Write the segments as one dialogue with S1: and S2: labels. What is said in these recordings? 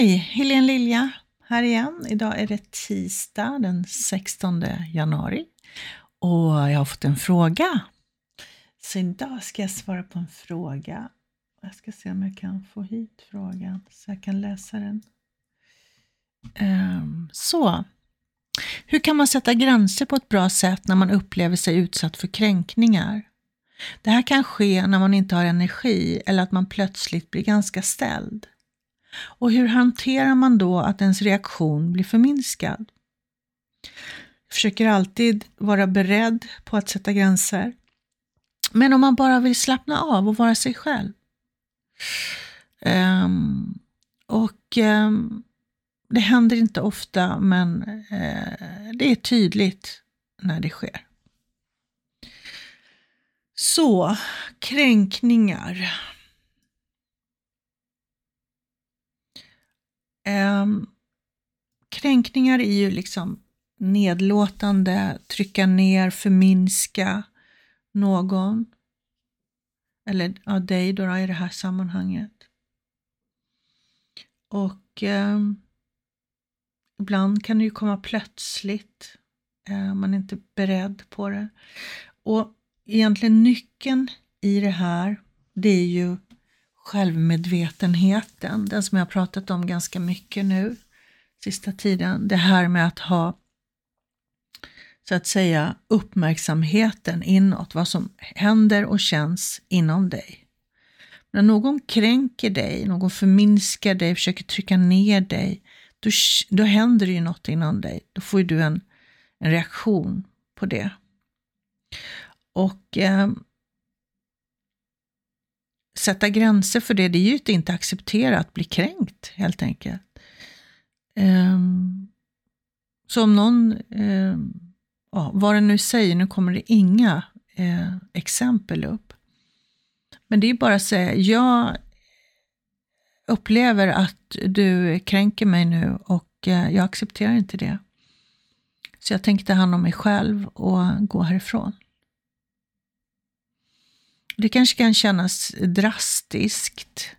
S1: Hej, Helene Lilja här igen. Idag är det tisdag den 16 januari och jag har fått en fråga. Så idag ska jag svara på en fråga. Jag ska se om jag kan få hit frågan så jag kan läsa den. Um, så. Hur kan man sätta gränser på ett bra sätt när man upplever sig utsatt för kränkningar? Det här kan ske när man inte har energi eller att man plötsligt blir ganska ställd. Och hur hanterar man då att ens reaktion blir förminskad? Jag försöker alltid vara beredd på att sätta gränser. Men om man bara vill slappna av och vara sig själv. Um, och um, det händer inte ofta, men uh, det är tydligt när det sker. Så, kränkningar. Eh, kränkningar är ju liksom nedlåtande, trycka ner, förminska någon. Eller ja, dig då, i det här sammanhanget. Och eh, ibland kan det ju komma plötsligt. Eh, man är inte beredd på det. Och egentligen nyckeln i det här, det är ju självmedvetenheten, den som jag har pratat om ganska mycket nu sista tiden. Det här med att ha så att säga uppmärksamheten inåt, vad som händer och känns inom dig. När någon kränker dig, någon förminskar dig, försöker trycka ner dig, då, då händer det ju något inom dig. Då får du en, en reaktion på det. Och eh, sätta gränser för det, det är ju att inte acceptera att bli kränkt helt enkelt. Um, så om någon, um, ja, vad den nu säger, nu kommer det inga uh, exempel upp. Men det är bara att säga, jag upplever att du kränker mig nu och uh, jag accepterar inte det. Så jag tänker ta hand om mig själv och gå härifrån. Det kanske kan kännas drastiskt.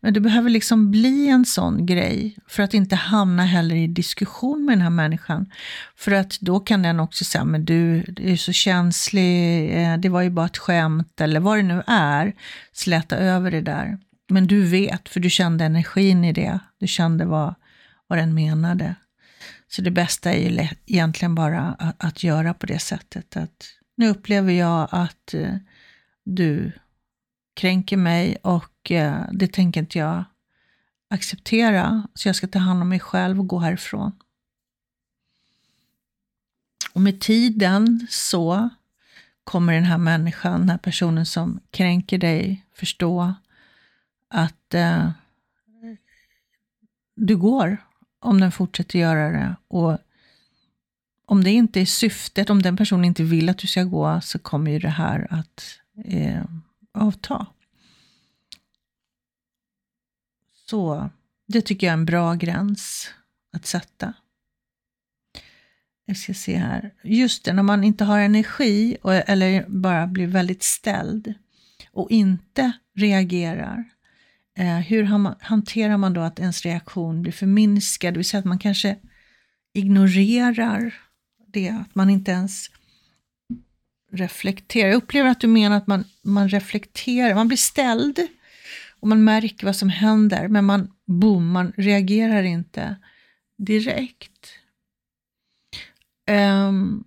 S1: Men det behöver liksom bli en sån grej för att inte hamna heller i diskussion med den här människan. För att då kan den också säga, men du, du är så känslig, eh, det var ju bara ett skämt eller vad det nu är. Släta över det där. Men du vet, för du kände energin i det. Du kände vad, vad den menade. Så det bästa är ju egentligen bara att, att göra på det sättet. att Nu upplever jag att eh, du kränker mig och eh, det tänker inte jag acceptera. Så jag ska ta hand om mig själv och gå härifrån. Och med tiden så kommer den här människan, den här personen som kränker dig, förstå att eh, du går om den fortsätter göra det. Och om det inte är syftet, om den personen inte vill att du ska gå, så kommer ju det här att eh, avta. Så det tycker jag är en bra gräns att sätta. Jag ska se här. Just det, när man inte har energi och, eller bara blir väldigt ställd och inte reagerar. Eh, hur hanterar man då att ens reaktion blir förminskad? Det vill säga att man kanske ignorerar det, att man inte ens reflektera. Jag upplever att du menar att man, man reflekterar, man blir ställd och man märker vad som händer, men man, boom, man reagerar inte direkt. Um,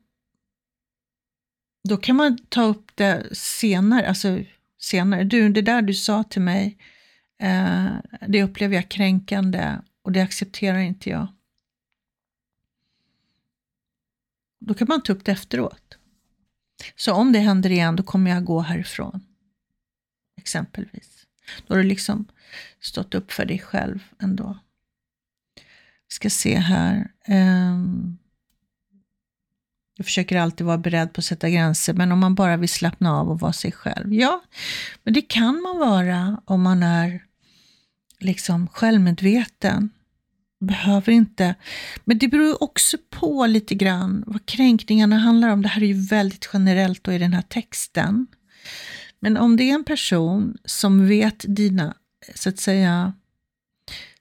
S1: då kan man ta upp det senare, alltså senare. Du, det där du sa till mig, uh, det upplever jag kränkande och det accepterar inte jag. Då kan man ta upp det efteråt. Så om det händer igen, då kommer jag gå härifrån. Exempelvis. Då har du liksom stått upp för dig själv ändå. Vi ska se här. Ehm, jag försöker alltid vara beredd på att sätta gränser, men om man bara vill slappna av och vara sig själv. Ja, men det kan man vara om man är liksom självmedveten behöver inte. Men det beror också på lite grann vad kränkningarna handlar om. Det här är ju väldigt generellt då i den här texten. Men om det är en person som vet dina, så att säga,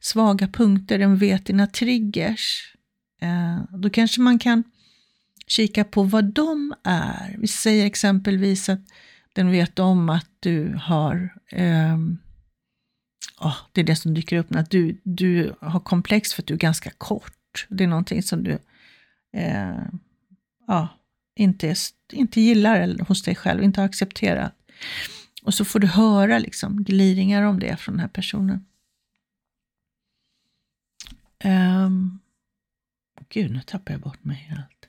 S1: svaga punkter, den vet dina triggers. Eh, då kanske man kan kika på vad de är. Vi säger exempelvis att den vet om att du har, eh, oh, det är det som dyker upp, att du, du har komplex för att du är ganska kort. Det är någonting som du eh, ja, inte, inte gillar hos dig själv, inte har accepterat. Och så får du höra liksom gliringar om det från den här personen. Um, gud, nu tappar jag bort mig helt.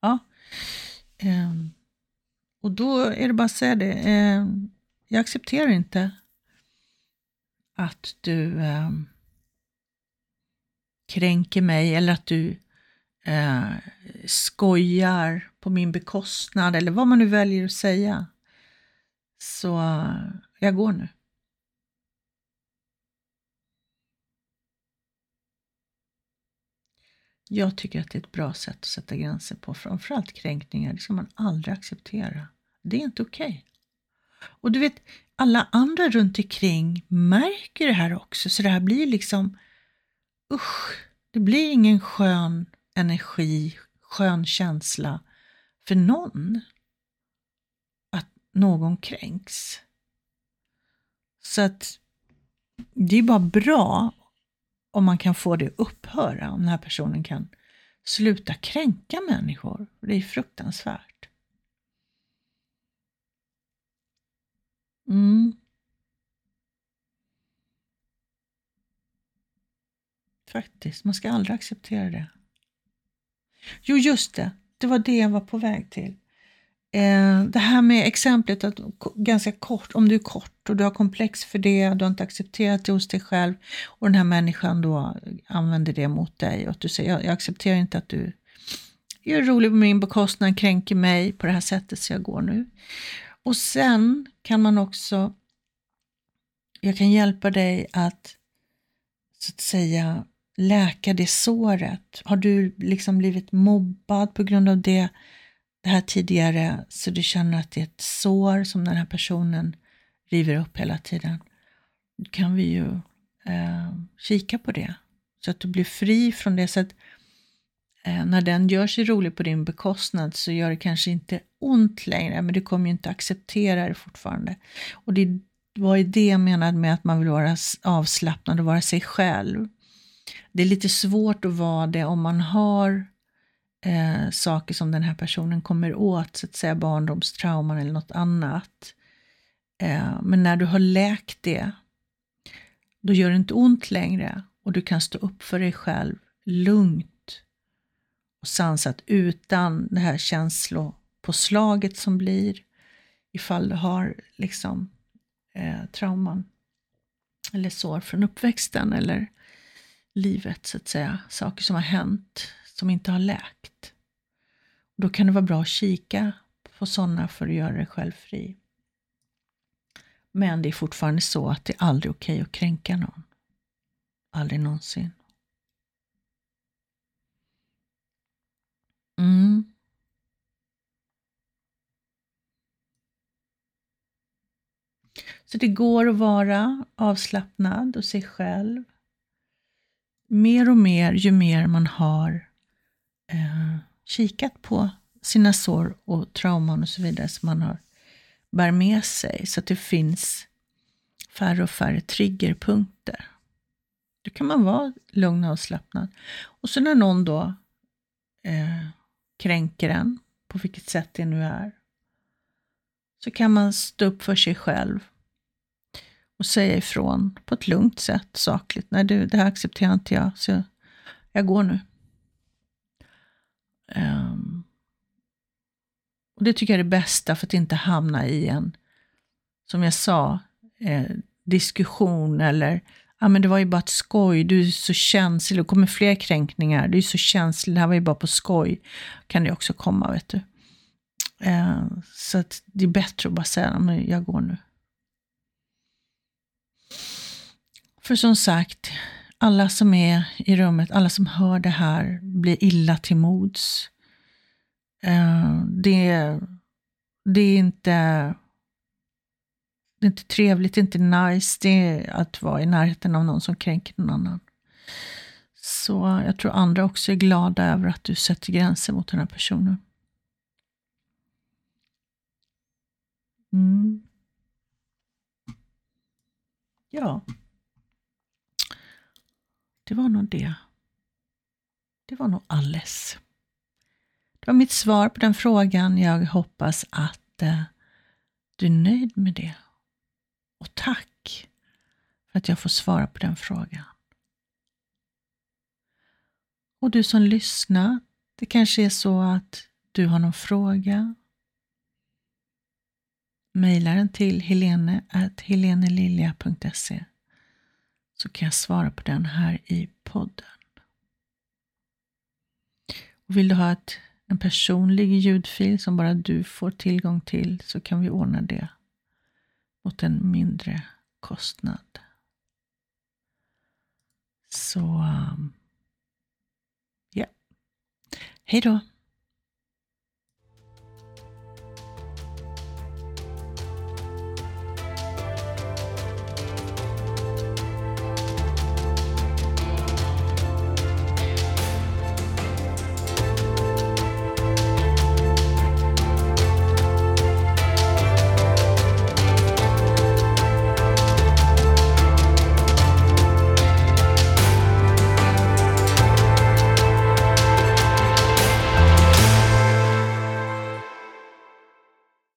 S1: Ja. Um, och då är det bara att säga det. Um, jag accepterar inte att du eh, kränker mig eller att du eh, skojar på min bekostnad eller vad man nu väljer att säga. Så eh, jag går nu. Jag tycker att det är ett bra sätt att sätta gränser på. Framförallt kränkningar, det ska man aldrig acceptera. Det är inte okej. Okay. Och du vet, alla andra runt omkring märker det här också, så det här blir liksom, usch, det blir ingen skön energi, skön känsla för någon att någon kränks. Så att det är bara bra om man kan få det att upphöra, om den här personen kan sluta kränka människor. Det är fruktansvärt. Mm. Faktiskt, man ska aldrig acceptera det. Jo, just det. Det var det jag var på väg till. Eh, det här med exemplet att ganska kort, om du är kort och du har komplex för det, du har inte accepterat det hos dig själv och den här människan då använder det mot dig och att du säger jag, jag accepterar inte att du är rolig på min bekostnad, kränker mig på det här sättet så jag går nu. Och sen kan man också, jag kan hjälpa dig att så att säga läka det såret. Har du liksom blivit mobbad på grund av det det här tidigare så du känner att det är ett sår som den här personen river upp hela tiden. Då kan vi ju eh, kika på det så att du blir fri från det. Så att Eh, när den gör sig rolig på din bekostnad så gör det kanske inte ont längre, men du kommer ju inte acceptera det fortfarande. Och det var ju det jag menade med att man vill vara avslappnad och vara sig själv. Det är lite svårt att vara det om man har eh, saker som den här personen kommer åt, så att säga barndomstrauman eller något annat. Eh, men när du har läkt det, då gör det inte ont längre och du kan stå upp för dig själv lugnt och sansat utan det här känslopåslaget som blir ifall du har liksom eh, trauman eller sår från uppväxten eller livet så att säga. Saker som har hänt som inte har läkt. Då kan det vara bra att kika på sådana för att göra dig själv fri. Men det är fortfarande så att det är aldrig okej okay att kränka någon. Aldrig någonsin. Mm. Så det går att vara avslappnad och sig själv. Mer och mer ju mer man har eh, kikat på sina sår och trauman och så vidare som man har, bär med sig så att det finns färre och färre triggerpunkter. Då kan man vara lugn och avslappnad. Och så när någon då eh, kränker en, på vilket sätt det nu är, så kan man stå upp för sig själv och säga ifrån på ett lugnt sätt, sakligt. Nej du, det här accepterar inte jag, så jag går nu. Um, och Det tycker jag är det bästa för att inte hamna i en, som jag sa, eh, diskussion eller ja men det var ju bara ett skoj, du är så känslig, det kommer fler kränkningar, du är så känslig, det här var ju bara på skoj. Kan det också komma, vet du. Eh, så att det är bättre att bara säga, men jag går nu. För som sagt, alla som är i rummet, alla som hör det här blir illa till mods. Eh, det, det är inte det är inte trevligt, det är inte nice det är att vara i närheten av någon som kränker någon annan. Så jag tror andra också är glada över att du sätter gränser mot den här personen. Mm. Ja. Det var nog det. Det var nog alles. Det var mitt svar på den frågan. Jag hoppas att eh, du är nöjd med det. Och tack för att jag får svara på den frågan. Och du som lyssnar, det kanske är så att du har någon fråga. Maila den till helene.helenelilja.se så kan jag svara på den här i podden. Och vill du ha ett, en personlig ljudfil som bara du får tillgång till så kan vi ordna det mot en mindre kostnad. Så, um, ja. Hej då!